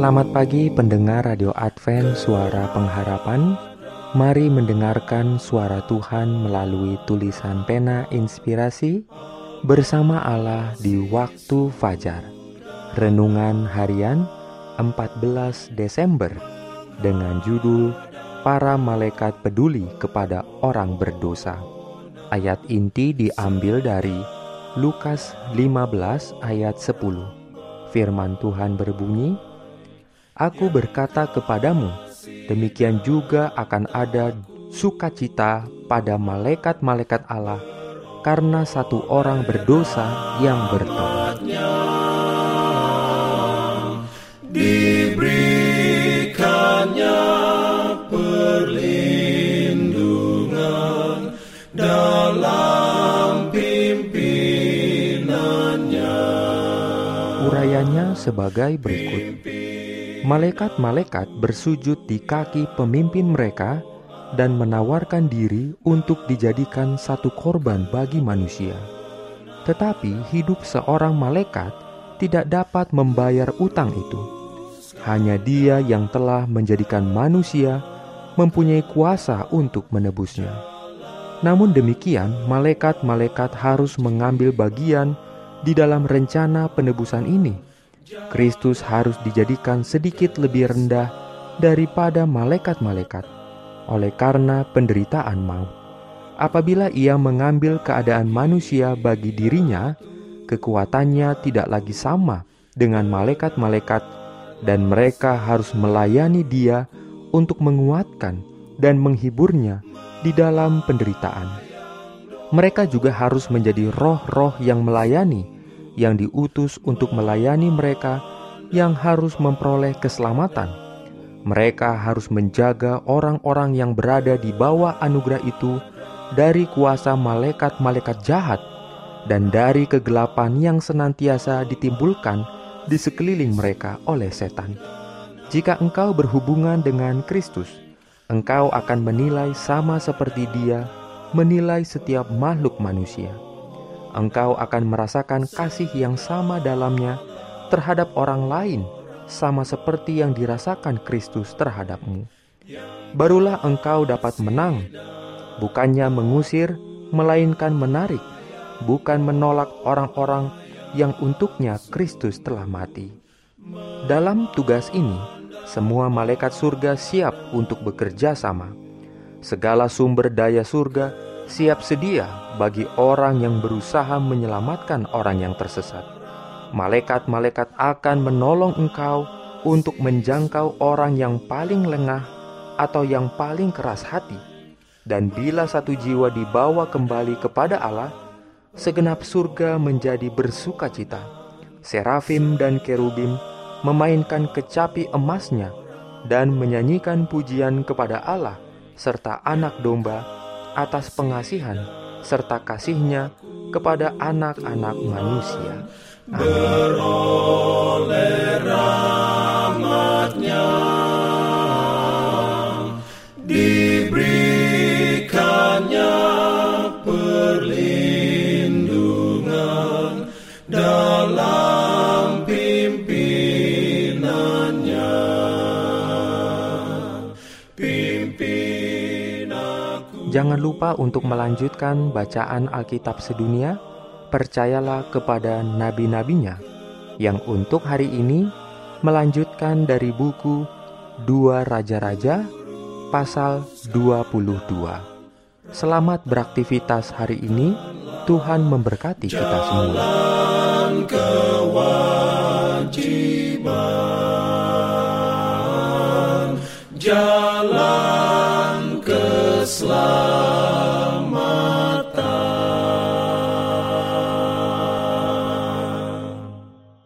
Selamat pagi pendengar Radio Advent Suara Pengharapan. Mari mendengarkan suara Tuhan melalui tulisan pena inspirasi Bersama Allah di waktu fajar. Renungan harian 14 Desember Dengan judul Para Malaikat Peduli kepada Orang Berdosa Ayat inti diambil dari Lukas 15 ayat 10 Firman Tuhan berbunyi, Aku berkata kepadamu, demikian juga akan ada sukacita pada malaikat-malaikat Allah karena satu orang berdosa yang bertobat. Diberikannya perlindungan dalam pimpinannya. Urayanya sebagai berikut. Malaikat-malaikat bersujud di kaki pemimpin mereka dan menawarkan diri untuk dijadikan satu korban bagi manusia. Tetapi hidup seorang malaikat tidak dapat membayar utang itu. Hanya dia yang telah menjadikan manusia mempunyai kuasa untuk menebusnya. Namun demikian, malaikat-malaikat harus mengambil bagian di dalam rencana penebusan ini Kristus harus dijadikan sedikit lebih rendah daripada malaikat-malaikat oleh karena penderitaan maut. Apabila ia mengambil keadaan manusia bagi dirinya, kekuatannya tidak lagi sama dengan malaikat-malaikat dan mereka harus melayani dia untuk menguatkan dan menghiburnya di dalam penderitaan. Mereka juga harus menjadi roh-roh yang melayani yang diutus untuk melayani mereka yang harus memperoleh keselamatan. Mereka harus menjaga orang-orang yang berada di bawah anugerah itu dari kuasa malaikat-malaikat jahat dan dari kegelapan yang senantiasa ditimbulkan di sekeliling mereka oleh setan. Jika engkau berhubungan dengan Kristus, engkau akan menilai sama seperti Dia menilai setiap makhluk manusia engkau akan merasakan kasih yang sama dalamnya terhadap orang lain, sama seperti yang dirasakan Kristus terhadapmu. Barulah engkau dapat menang, bukannya mengusir, melainkan menarik, bukan menolak orang-orang yang untuknya Kristus telah mati. Dalam tugas ini, semua malaikat surga siap untuk bekerja sama. Segala sumber daya surga siap sedia bagi orang yang berusaha menyelamatkan orang yang tersesat. Malaikat-malaikat akan menolong engkau untuk menjangkau orang yang paling lengah atau yang paling keras hati. Dan bila satu jiwa dibawa kembali kepada Allah, segenap surga menjadi bersuka cita. Serafim dan kerubim memainkan kecapi emasnya dan menyanyikan pujian kepada Allah serta anak domba atas pengasihan serta kasihnya kepada anak-anak manusia. Beroleh diberikannya perlindungan dalam Jangan lupa untuk melanjutkan bacaan Alkitab sedunia. Percayalah kepada nabi-nabinya yang untuk hari ini melanjutkan dari buku Dua Raja-Raja pasal 22. Selamat beraktivitas hari ini. Tuhan memberkati kita semua. Jalan.